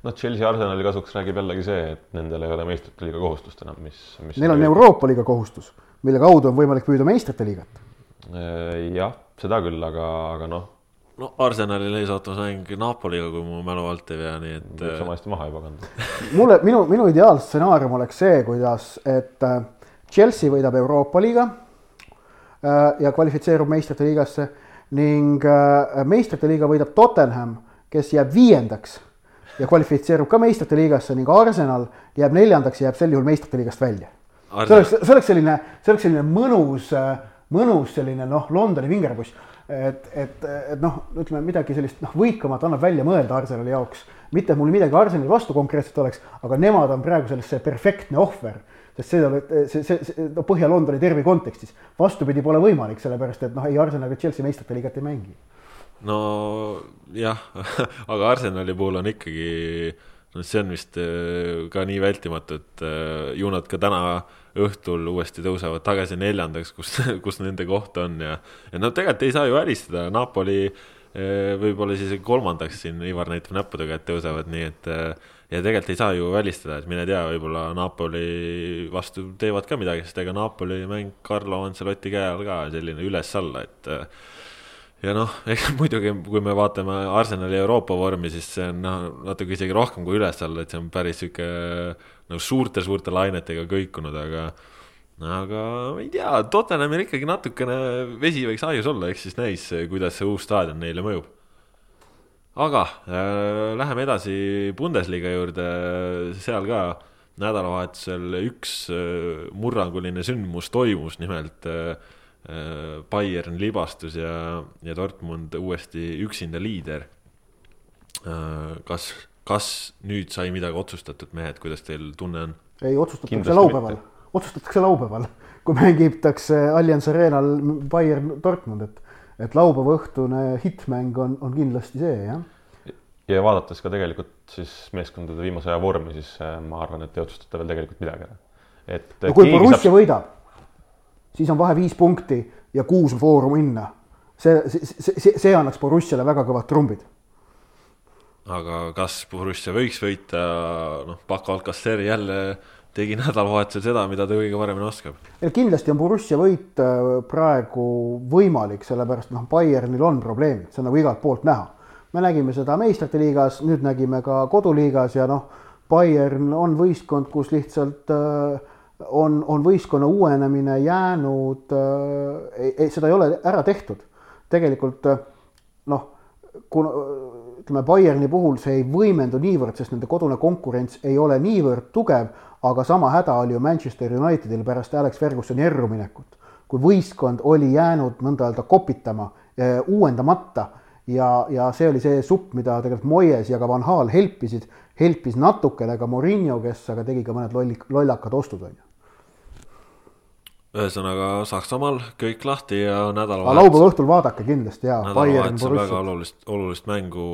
noh, Chelsea Arsenali kasuks räägib jällegi see, et nendel ei ole meistrite liiga kohustust enam, mis, mis. Neil on Euroopa liiga kohustus, mille kaudu on võimalik püüda meistrite liigat. Äh, jah, seda küll, aga, aga noh no Arsenalil ees ootamas mäng Napoliga, kui mu mälu alt ei vea, nii et. sama hästi maha juba kanda mulle, minu, minu ideaalstsenaarium oleks see, kuidas, et äh, Chelsea võidab Euroopa liiga äh, ja kvalifitseerub meistrite liigasse ning äh, meistrite liiga võidab Tottenham, kes jääb viiendaks ja kvalifitseerub ka meistrite liigasse ning Arsenal jääb neljandaks ja jääb sel juhul meistrite liigast välja. see oleks, see oleks selline, see oleks selline mõnus, mõnus selline noh, Londoni vingerpuss et, et, et noh, ütleme midagi sellist noh, võikamat annab välja mõelda Arsenali jaoks. mitte et mul midagi Arsenali vastu konkreetselt oleks, aga nemad on praegu selles see perfektne ohver. sest see, see, see, see no Põhja-Londoni tervi kontekstis vastupidi pole võimalik, sellepärast et noh, ei Arsenal ega Chelsea meistrite liigat ei mängi. no jah aga Arsenali puhul on ikkagi, no see on vist äh, ka nii vältimatu, et äh, ju nad ka täna õhtul uuesti tõusevad tagasi neljandaks, kus, kus nende koht on ja, ja no tegelikult ei saa ju välistada, Napoli võib-olla siis kolmandaks siin Ivar näitab näppudega, et tõusevad, nii et ja tegelikult ei saa ju välistada, et mine tea, võib-olla Napoli vastu teevad ka midagi, sest ega Napoli mäng Carlo Ancelotti käe all ka selline üles-alla, et ja noh, ega muidugi, kui me vaatame Arsenali Euroopa vormi, siis see on noh, natuke isegi rohkem kui üles-alla, et see on päris sihuke nagu suurte-suurte lainetega kõikunud, aga aga ma ei tea, Tottenhamil ikkagi natukene vesi võiks aius olla, eks siis näis, kuidas see uus staadion neile mõjub. Aga äh, läheme edasi Bundesliga juurde, seal ka nädalavahetusel üks äh, murranguline sündmus toimus, nimelt äh, Bayern libastus ja, ja Dortmund uuesti üksinda liider äh,. kas, kas nüüd sai midagi otsustatud, mehed, kuidas teil tunne on? ei, otsustatakse laupäeval, otsustatakse laupäeval, kui mängitakse Allianz Arenal Bayern Dortmund, et et laupäeva õhtune hittmäng on, on kindlasti see, jah. ja vaadates ka tegelikult siis meeskondade viimase aja vormi, siis äh, ma arvan, et ei otsustata veel tegelikult midagi ära. et no kui Borussia saab... võidab, siis on vahe viis punkti ja kuus vooru minna. see, see, see, see annaks Borussiale väga kõvad trumbid aga kas Borussia võiks võita, noh, Paco Alcacer jälle tegi nädalavahetusel seda, mida ta kõige paremini oskab. kindlasti on Borussia võit äh, praegu võimalik, sellepärast noh, Bayernil on probleemid, see on nagu igalt poolt näha. me nägime seda meistrite liigas, nüüd nägime ka koduliigas ja noh, Bayern on võistkond, kus lihtsalt äh, on, on võistkonna uuenemine jäänud äh,, seda ei ole ära tehtud. tegelikult äh, noh, kuna ütleme, Bayerni puhul see ei võimendu niivõrd, sest nende kodune konkurents ei ole niivõrd tugev, aga sama häda oli ju Manchester Unitedil pärast Alex Fergusoni erruminekut, kui võistkond oli jäänud nõnda öelda kopitama, eh, uuendamata ja, ja see oli see supp, mida tegelikult Moyes ja ka Van Hal helpisid, helpis natukene ka Morinho, kes aga tegi ka mõned lolli, lollakad ostud, on ju ühesõnaga Saksamaal kõik lahti ja nädalavahetusel. laupäeva õhtul vaadake kindlasti ja. nädalavahetusel väga olulist, olulist mängu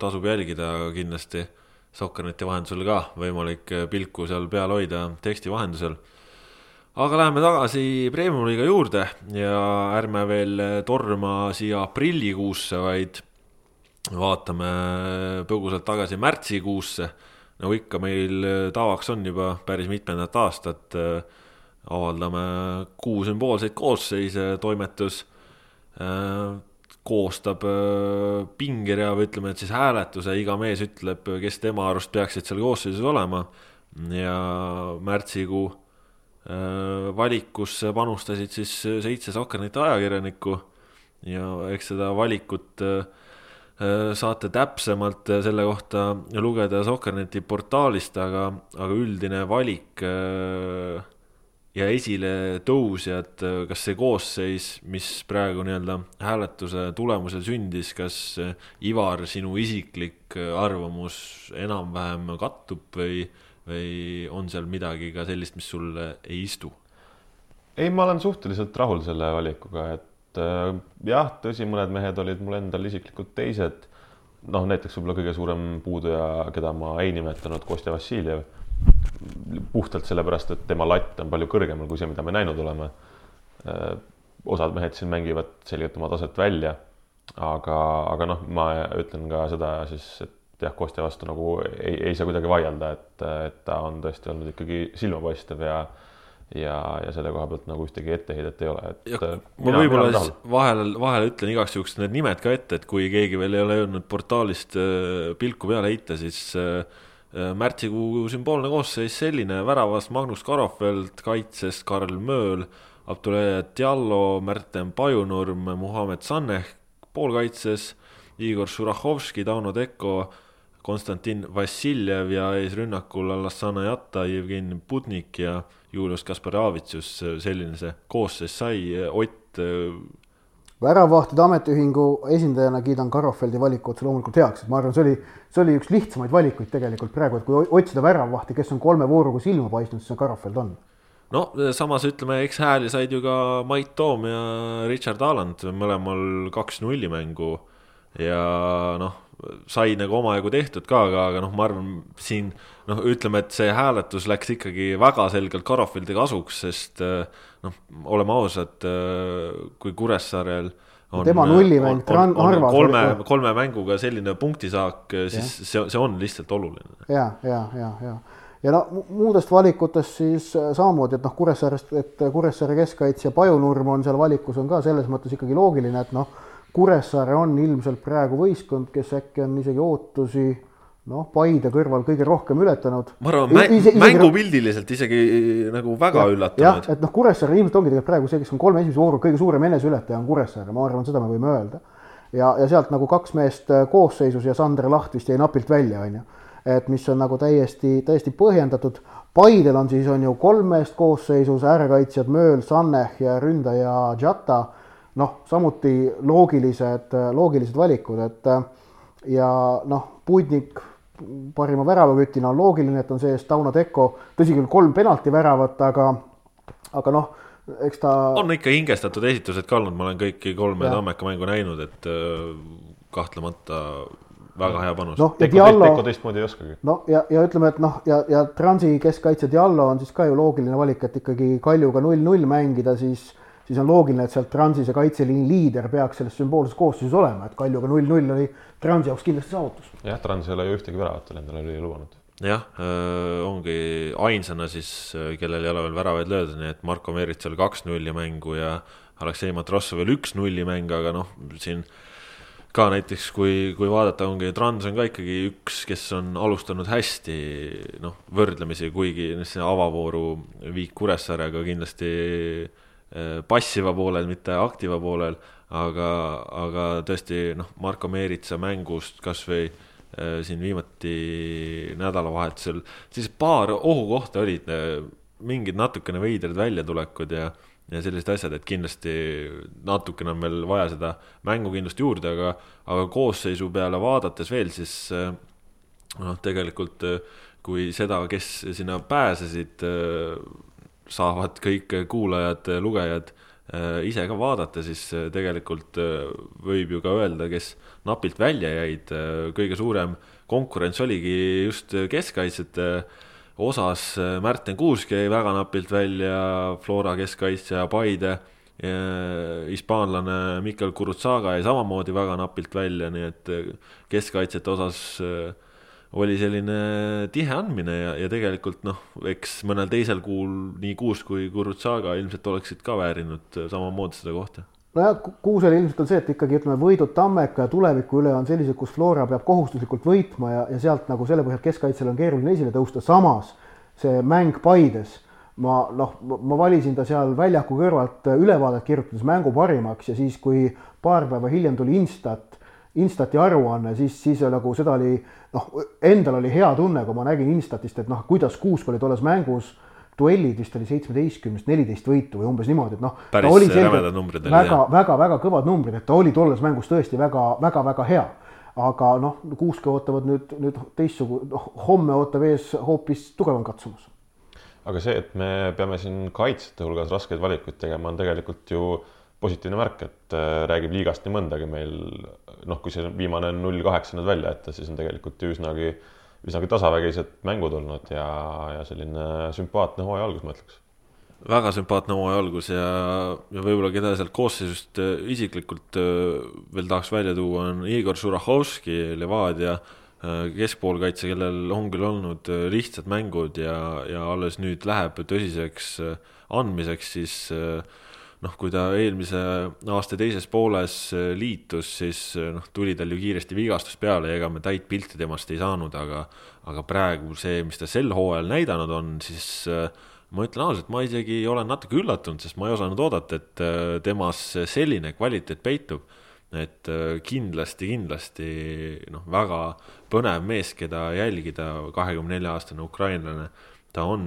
tasub jälgida kindlasti Sokkerneti vahendusel ka võimalik pilku seal peal hoida teksti vahendusel. aga läheme tagasi Premium-liiga juurde ja ärme veel torma siia aprillikuusse, vaid vaatame põgusalt tagasi märtsikuusse. nagu ikka meil tavaks on juba päris mitmendat aastat, avaldame kuu sümboolseid koosseise, toimetus eh, koostab äh, pingerea või ütleme, et siis hääletuse, iga mees ütleb, kes tema arust peaksid seal koosseisus olema. ja märtsikuu äh, valikusse panustasid siis seitse Sokkernite ajakirjanikku ja eks seda valikut äh, saate täpsemalt selle kohta lugeda Sokkerneti portaalist, aga, aga üldine valik ja esiletõusjad, kas see koosseis, mis praegu nii-öelda hääletuse tulemusel sündis, kas Ivar, sinu isiklik arvamus enam-vähem kattub või, või on seal midagi ka sellist, mis sulle ei istu? ei, ma olen suhteliselt rahul selle valikuga, et äh, jah, tõsi, mõned mehed olid mul endal isiklikult teised. noh, näiteks võib-olla kõige suurem puuduja, keda ma ei nimetanud, Kostja Vassiljev puhtalt sellepärast, et tema latt on palju kõrgemal kui see, mida me näinud oleme. Äh, osad mehed siin mängivad selgelt oma taset välja, aga, aga noh, ma ütlen ka seda siis, et jah, Kostja vastu nagu ei, ei saa kuidagi vaielda, et, et ta on tõesti olnud ikkagi silmapaistev ja ja, ja selle koha pealt nagu ühtegi etteheidet ei ole, et. Äh, ma võib-olla vahel, vahel ütlen igaks juhuks need nimed ka ette, et kui keegi veel ei ole jõudnud portaalist äh, pilku peale heita, siis Äh, märtsikuu sümboolne koosseis selline, väravas Magnus Karofeld, kaitses Karl Mööl, Abdulaye Diallo, Märten Pajunurm, Muhamed Saneh poolkaitses, Igor Šurahovski, Tauno Teko, Konstantin Vassiljev ja eesrünnakul Alassana Jatta, Jevgeni Putnik ja Julius Kasparavitsus, selline see koosseis sai, Ott väravahtide ametiühingu esindajana kiidan Karofeldi valikut loomulikult heaks, et ma arvan, see oli, see oli üks lihtsamaid valikuid tegelikult praegu, et kui otsida väravahti, kes on kolme vooruga silma paistnud, siis see Karofeld on. no samas ütleme, eks hääli said ju ka Mait Toom ja Richard Haaland, mõlemal kaks nulli mängu ja noh, sai nagu omajagu tehtud ka, aga, aga noh, ma arvan siin noh, ütleme, et see hääletus läks ikkagi väga selgelt Karofeldi kasuks, sest noh, oleme ausad, kui Kuressaarel on, tema nullimäng Narvas. kolme, kolme mänguga selline punktisaak, siis ja. see, see on lihtsalt oluline. ja, ja, ja, ja, ja no muudest valikutest siis äh, samamoodi, et noh, Kuressaarest, et Kuressaare keskkaitsja Pajunurm on seal valikus on ka selles mõttes ikkagi loogiline, et noh, Kuressaare on ilmselt praegu võistkond, kes äkki on isegi ootusi noh, Paide kõrval kõige rohkem ületanud. ma arvan mä, ise, mängupildiliselt isegi nagu väga ja, üllatunud. jah, et noh, Kuressaare ilmselt ongi tegelikult praegu see, kes on kolme esimese vooru kõige suurem eneseületaja on Kuressaare, ma arvan, seda me võime öelda. ja, ja sealt nagu kaks meest äh, koosseisus ja Sander Laht vist jäi napilt välja, on ju. et mis on nagu täiesti, täiesti põhjendatud. Paidel on siis, on ju kolm meest koosseisus, äärekaitsjad Mööl, Sanneh ja ründaja Džata. noh, samuti loogilised, loogilised valikud, et ja noh, Pudnik parima väravakütina on loogiline, et on sees Tauno Teko, tõsi küll, kolm penaltiväravat, aga, aga noh, eks ta. on ikka hingestatud esitused ka olnud, ma olen kõiki kolme Tammeka mängu näinud, et äh, kahtlemata väga hea panus. noh, ja Diallo. Teko teistmoodi ei oskagi. no ja, ja ütleme, et noh, ja, ja Transi keskkaitse Diallo on siis ka ju loogiline valik, et ikkagi Kaljuga null-null mängida, siis siis on loogiline, et sealt Transi see kaitseliini liider peaks selles sümboolses koosseisus olema, et Kaljuga null-null oli Transi jaoks kindlasti saavutus. jah, Trans ei ole ju ühtegi väravat veel endale lubanud. jah äh,, ongi ainsana siis, kellel ei ole veel väravaid löödud, nii et Marko Meeritsal kaks nulli mängu ja Aleksei Matrossovil üks nulli mäng, aga noh, siin ka näiteks kui, kui vaadata, ongi Trans on ka ikkagi üks, kes on alustanud hästi, noh, võrdlemisi, kuigi see avavooru viik Kuressaarega kindlasti passiva poolel, mitte aktiva poolel, aga, aga tõesti noh, Marko Meeritsa mängust kasvõi äh, siin viimati nädalavahetusel, siis paar ohukohta olid, äh, mingid natukene veidrad väljatulekud ja, ja sellised asjad, et kindlasti natukene on veel vaja seda mängukindlust juurde, aga, aga koosseisu peale vaadates veel, siis noh, tegelikult kui seda, kes sinna pääsesid saavad kõik kuulajad, lugejad äh, ise ka vaadata, siis äh, tegelikult äh, võib ju ka öelda, kes napilt välja jäid, kõige suurem konkurents oligi just keskkaitsjate osas, Märten Kuusk jäi väga napilt välja, Flora keskkaitsja Paide, hispaanlane Mikkel Kurutsaga jäi samamoodi väga napilt välja, nii et keskkaitsjate osas äh, oli selline tihe andmine ja, ja tegelikult noh, eks mõnel teisel kuul nii Kuus kui Kurutsaga ilmselt oleksid ka väärinud samamoodi seda kohta. nojah, Kuusel ilmselt on see, et ikkagi ütleme, võidud Tammeka ja tuleviku üle on sellised, kus Flora peab kohustuslikult võitma ja, ja sealt nagu selle põhjal keskkaitsel on keeruline esile tõusta, samas see mäng Paides ma noh, ma valisin ta seal väljaku kõrvalt ülevaadet kirjutades mängu parimaks ja siis, kui paar päeva hiljem tuli Instat Instati aruanne, siis, siis nagu seda oli noh, endal oli hea tunne, kui ma nägin Instatist, et noh, kuidas Kuusk oli tolles mängus duellid vist oli seitsmeteistkümnest neliteist võitu või umbes niimoodi, et noh. päris rämedad numbrid olid. väga, väga, väga kõvad numbrid, et ta oli tolles mängus tõesti väga, väga, väga hea. aga noh, Kuuske ootavad nüüd, nüüd teistsugune, noh homme ootab ees hoopis tugevam katsumus. aga see, et me peame siin kaitsjate hulgas raskeid valikuid tegema, on tegelikult ju positiivne märk, et äh, räägib liigast nii mõndagi meil, noh, kui see viimane null kaheksa nüüd välja jätta, siis on tegelikult ju üsnagi, üsnagi tasavägised mängud olnud ja, ja selline sümpaatne hooaja algus, ma ütleks. väga sümpaatne hooaja algus ja, ja võib-olla keda sealt koosseisust äh, isiklikult äh, veel tahaks välja tuua, on Igor Šurahovski, Levadia keskpoolkaitse, kellel on küll olnud lihtsad mängud ja, ja alles nüüd läheb tõsiseks andmiseks, siis äh, noh, kui ta eelmise aasta teises pooles äh, liitus, siis äh, noh, tuli tal ju kiiresti vigastus peale ja ega me täit pilti temast ei saanud, aga, aga praegu see, mis ta sel hooajal näidanud on, siis äh, ma ütlen ausalt, ma isegi olen natuke üllatunud, sest ma ei osanud oodata, et temas selline kvaliteet peitub. et kindlasti, kindlasti noh, väga põnev mees, keda jälgida, kahekümne nelja aastane ukrainlane ta on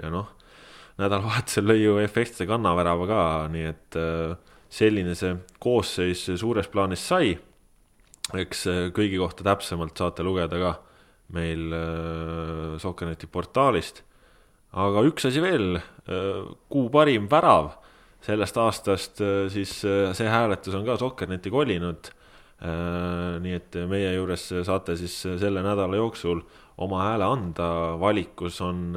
ja noh nädalavahetusel lõi ju efektse kannavärava ka, nii et äh, selline see koosseis suures plaanis sai. eks äh, kõigi kohta täpsemalt saate lugeda ka meil äh, Sokkerneti portaalist. aga üks asi veel, kuu parim värav sellest aastast, siis see hääletus on ka Sokkerneti kolinud. nii et meie juures saate siis selle nädala jooksul oma hääle anda, valikus on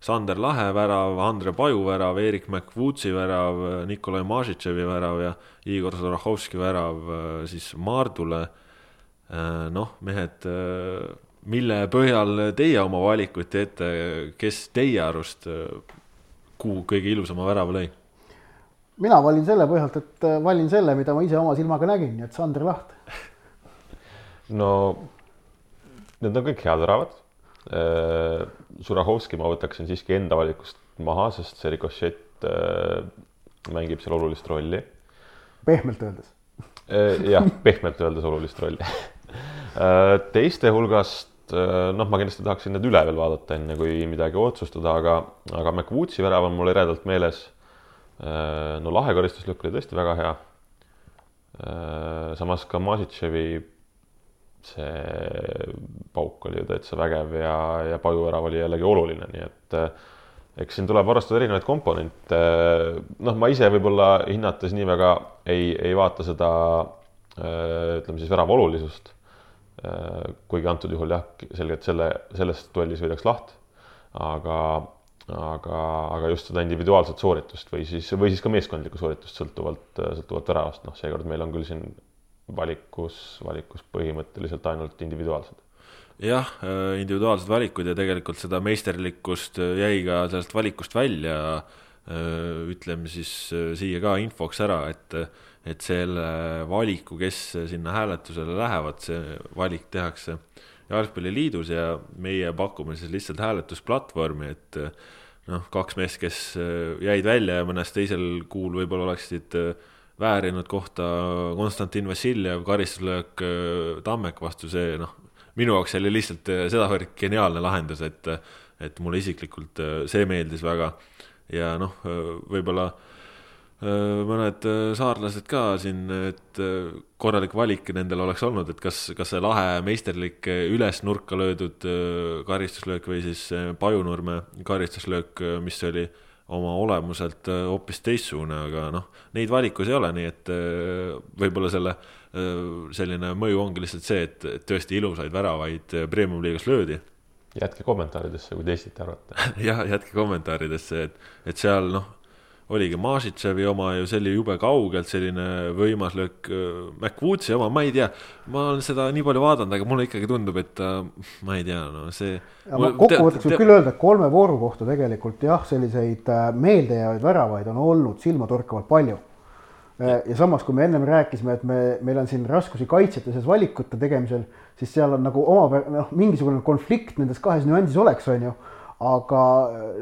Sander Lahe värav, Andre Paju värav, Erik McWoodsi värav, Nikolai Mažitševi värav ja Igor Zorahovski värav siis Maardule. noh, mehed, mille põhjal teie oma valikuid teete, kes teie arust kuu kõige ilusama värava lõi? mina valin selle põhjalt, et äh, valin selle, mida ma ise oma silmaga nägin, nii et Sander Laht. no need on kõik head väravad. Surahovski äh, ma võtaksin siiski enda valikust maha, sest see rikošett äh, mängib seal olulist rolli. pehmelt öeldes. jah, pehmelt öeldes olulist rolli teiste hulgast noh, ma kindlasti tahaksin need üle veel vaadata, enne kui midagi otsustada, aga, aga McWoodsi värav on mul eredalt meeles Äh, no lahe karistuslükk oli tõesti väga hea. Äh, samas ka Masitševi see pauk oli ju täitsa vägev ja, ja pajuvärav oli jällegi oluline, nii et äh, eks siin tuleb arvestada erinevaid komponente. noh, ma ise võib-olla hinnates nii väga ei, ei vaata seda ütleme siis värava olulisust. kuigi antud juhul jah, selgelt selle, selles duellis võidaks laht. aga aga, aga just seda individuaalset sooritust või siis, või siis ka meeskondlikku sooritust sõltuvalt, sõltuvalt väravast, noh, seekord meil on küll siin valikus, valikus põhimõtteliselt ainult individuaalsed. jah, individuaalsed valikud ja tegelikult seda meisterlikkust jäi ka sellest valikust välja, ütleme siis siia ka infoks ära, et et selle valiku, kes sinna hääletusele lähevad, see valik tehakse jalgpalliliidus ja meie pakume siis lihtsalt hääletusplatvormi, et noh, kaks meest, kes äh, jäid välja ja mõnes teisel kuul võib-olla oleksid äh, väärinud kohta Konstantin Vassiljev, karistuslöök äh, Tammeka vastu, see noh, minu jaoks oli lihtsalt sedavõrd geniaalne lahendus, et, et mulle isiklikult see meeldis väga. Ja noh, võib-olla Äh, mõned äh, saarlased ka siin, et äh, korralik valik nendel oleks olnud, et kas, kas see lahe meisterlik üles nurka löödud karistuslöök või siis Pajunurme karistuslöök, mis oli oma olemuselt hoopis teistsugune, aga noh, neid valikus ei ole, nii et võib-olla selle selline mõju ongi lihtsalt see, et tõesti ilusaid väravaid premium-liigas löödi. Jätke kommentaaridesse, kui teisiti arvate jah, jätke kommentaaridesse, et, et seal noh oligi Mažitševi oma ju, see oli jube kaugelt selline võimas löök. Äh, McWoodsi oma, ma ei tea, ma olen seda nii palju vaadanud, aga mulle ikkagi tundub, et ta, ma ei tea, no see. kokkuvõtteks võib küll öelda, et kolme vooru kohta tegelikult jah, selliseid äh, meeldejäävaid väravaid on olnud silmatorkavalt palju. Äh, ja samas, kui me ennem rääkisime, et me, meil on siin raskusi kaitsjate seas valikute tegemisel, siis seal on nagu oma, noh, mingisugune konflikt nendes kahes nüansis oleks, on ju aga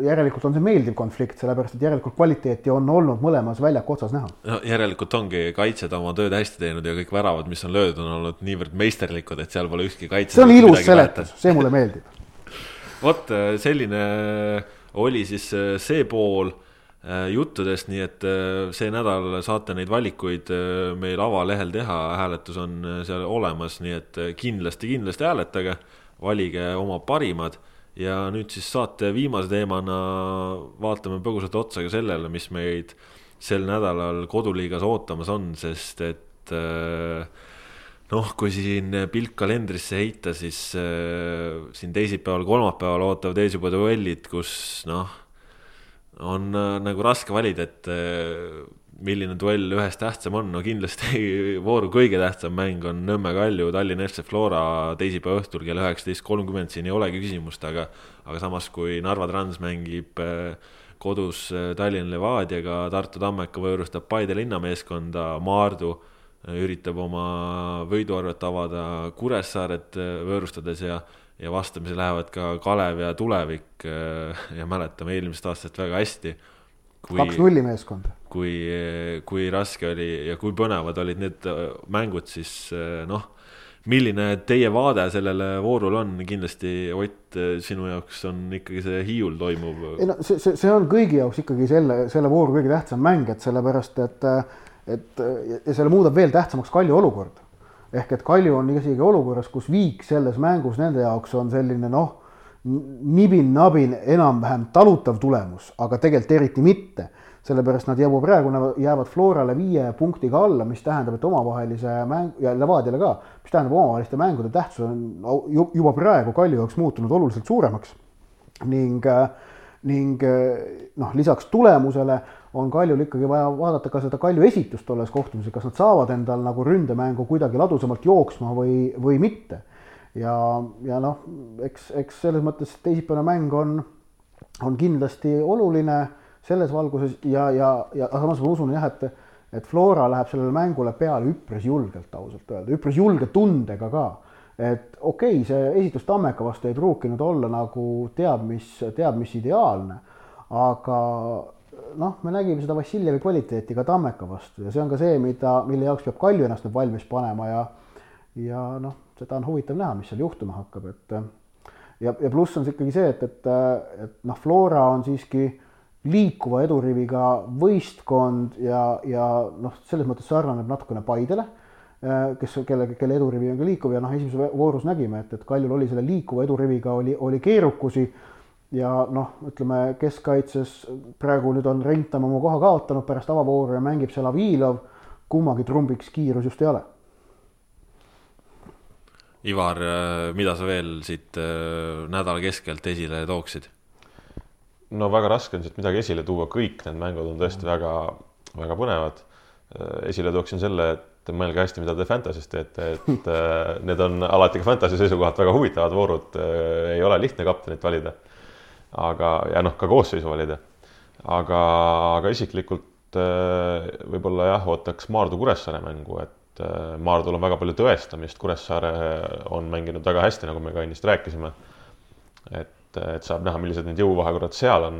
järelikult on see meeldiv konflikt, sellepärast et järelikult kvaliteeti on olnud mõlemas väljaku otsas näha. no järelikult ongi kaitsjad oma tööd hästi teinud ja kõik väravad, mis on löödud, on olnud niivõrd meisterlikud, et seal pole ükski kaitse. see on ilus seletus, see mulle meeldib vot selline oli siis äh, see pool äh, juttudest, nii et äh, see nädal saate neid valikuid meil avalehel teha, hääletus on seal olemas, nii et kindlasti, kindlasti hääletage, valige oma parimad ja nüüd siis saate viimase teemana vaatame põgusalt otsa ka sellele, mis meid sel nädalal koduliigas ootamas on, sest et äh, noh, kui siin pilk kalendrisse heita, siis äh, siin teisipäeval, kolmapäeval ootavad ees juba duellid, kus noh, on äh, nagu raske valida, et milline duell ühest tähtsam on, no kindlasti vooru kõige tähtsam mäng on Nõmme Kalju, Tallinna FC Flora teisipäeva õhtul kell üheksateist kolmkümmend, siin ei olegi küsimust, aga, aga samas, kui Narva Trans mängib äh, kodus äh, Tallinna Levadiaga, Tartu Tammeka võõrustab Paide linnameeskonda, Maardu äh, üritab oma võiduarvet avada Kuressaaret võõrustades ja ja vastamisi lähevad ka Kalev ja Tulevik ja mäletame eelmisest aastast väga hästi kaks nulli meeskond. Kui, kui raske oli ja kui põnevad olid need äh, mängud, siis äh, noh, milline teie vaade sellele voorule on, kindlasti Ott, äh, sinu jaoks on ikkagi see Hiiul toimuv? ei no see, see, see on kõigi jaoks ikkagi selle, selle vooru kõige tähtsam mäng, et sellepärast, et, et ja selle muudab veel tähtsamaks Kalju olukord. ehk et Kalju on isegi olukorras, kus viik selles mängus nende jaoks on selline noh nibin-nabin enam-vähem talutav tulemus, aga tegelikult eriti mitte, sellepärast nad juba praegu jäävad Florale viie punktiga alla, mis tähendab, et omavahelise mäng ja Levadiale ka, mis tähendab, omavaheliste mängude tähtsus on juba praegu Kalju jaoks muutunud oluliselt suuremaks ning ning noh, lisaks tulemusele on Kaljul ikkagi vaja vaadata ka seda Kalju esitust tolles kohtumises, kas nad saavad endal nagu ründemängu kuidagi ladusamalt jooksma või, või mitte. ja, ja noh, eks, eks selles mõttes teisipäevane mäng on, on kindlasti oluline selles valguses ja, ja, ja samas ma usun jah, et, et Flora läheb sellele mängule peale üpris julgelt, ausalt öelda, üpris julge tundega ka. Et okei okay,, see esitus Tammeka vastu ei pruukinud olla nagu teab mis, teab mis ideaalne, aga noh, me nägime seda Vassiljevi kvaliteeti ka Tammeka vastu ja see on ka see, mida, mille jaoks peab Kalju ennast nüüd valmis panema ja ja noh, seda on huvitav näha, mis seal juhtuma hakkab, et ja, ja pluss on see ikkagi see, et, et, et noh, Flora on siiski liikuva eduriviga võistkond ja, ja noh, selles mõttes sarnaneb natukene Paidele, kes, kelle, kelle edurivi on ka liikuv ja noh, esimeses voorus nägime, et, et Kaljul oli selle liikuva eduriviga oli, oli keerukusi ja noh, ütleme keskkaitses praegu nüüd on Rentam oma koha kaotanud pärast avavooru ja mängib seal Avilov, kummagi trumbiks kiirus just ei ole. Ivar, mida sa veel siit äh, nädala keskelt esile tooksid? No väga raske on siit midagi esile tuua, kõik need mängud on tõesti väga, väga põnevad. Äh, esile tooksin selle, et mõelge hästi, mida te Fantasy's teete, et äh, need on alati ka Fantasy seisukohalt väga huvitavad voorud, ei ole lihtne kaptenit valida aga, ja noh, ka koosseisu valida. aga, aga isiklikult äh, võib-olla jah, ootaks Maardu Kuressaare mängu, et äh, Maardul on väga palju tõestamist, Kuressaare on mänginud väga hästi, nagu me ka ennist rääkisime. et, et saab näha, millised need jõuvahekorrad seal on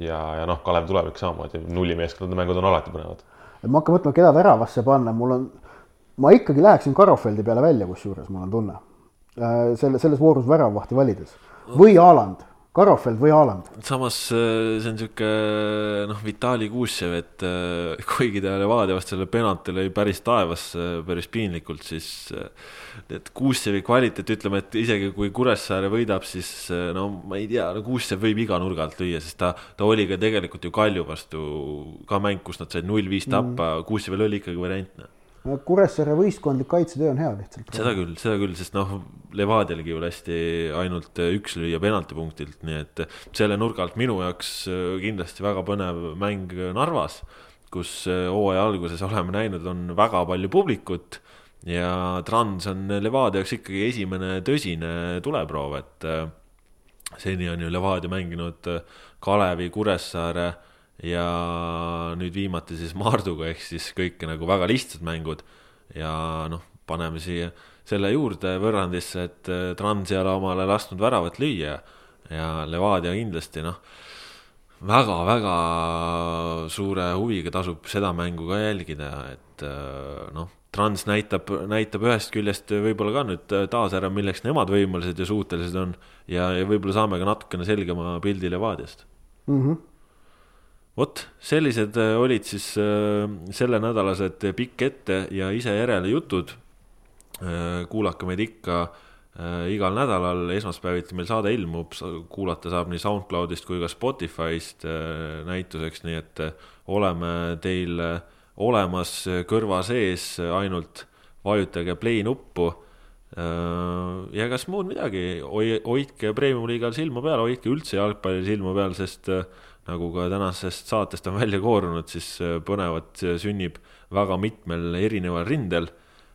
ja, ja noh, Kalev tulevik samamoodi, nullimeeskondade mängud on alati põnevad. et ma hakkan mõtlema, keda väravasse panna, mul on, ma ikkagi läheksin Karofeldi peale välja, kusjuures mul on tunne. Äh, selle, selles voorus väravahti valides või Haaland Karofeld või Haaland? samas äh, see on sihuke noh, Vitali Kuusev, et äh, kuigi ta Levadia vastu selle penalti lõi päris taevasse päris piinlikult, siis äh, et Kuusevi kvaliteet, ütleme, et isegi kui Kuressaare võidab, siis no ma ei tea, no Kuusev võib iga nurga alt lüüa, sest ta, ta oli ka tegelikult ju Kalju vastu ka mäng, kus nad said null viis tappa mm., Kuusevel oli ikkagi variant no Kuressaare võistkondlik kaitsetöö on hea lihtsalt. seda küll, seda küll, sest noh, Levadialgi ju lasti ainult üks lüüa penaltipunktilt, nii et selle nurga alt minu jaoks äh, kindlasti väga põnev mäng Narvas, kus äh, hooaja alguses oleme näinud, on väga palju publikut ja Trans on Levadia jaoks ikkagi esimene tõsine tuleproov, et äh, seni on ju Levadia mänginud Kalevi, Kuressaare ja nüüd viimati siis Maarduga, ehk siis kõik nagu väga lihtsad mängud. Ja noh, paneme siia selle juurde võrrandisse, et äh, Trans ei ole omale lasknud väravat lüüa. Ja Levadia kindlasti noh, väga-väga suure huviga tasub seda mängu ka jälgida, et äh, noh, Trans näitab, näitab ühest küljest võib-olla ka nüüd taas ära, milleks nemad võimelised ja suutelised on. Ja, ja võib-olla saame ka natukene selgema pildi Levadiast. Mm. -hmm vot sellised äh, olid siis äh, sellenädalased Pikk ette ja ise järele jutud. Äh, kuulake meid ikka igal nädalal, esmaspäeviti meil saade ilmub, kuulata saab nii SoundCloudist kui ka Spotify'st näituseks, nii et oleme teil olemas kõrva sees, ainult vajutage play nuppu. ja kas muud midagi, hoidke Premium-liigal silma peal, hoidke üldse jalgpallil silma peal, sest nagu ka tänasest saatest on välja koorunud, siis äh, põnevat äh, sünnib väga mitmel erineval rindel.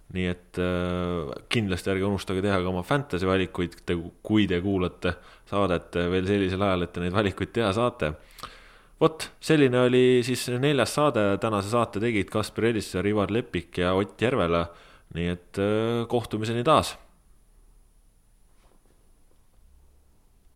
nii et äh, kindlasti ärge unustage teha ka oma fantasy valikuid, kui te kuulate saadet veel sellisel ajal, et te neid valikuid teha saate. vot, selline oli siis neljas saade, tänase saate tegid Kaspar Elissaar, Ivar Lepik ja Ott Järvela. nii et kohtumiseni taas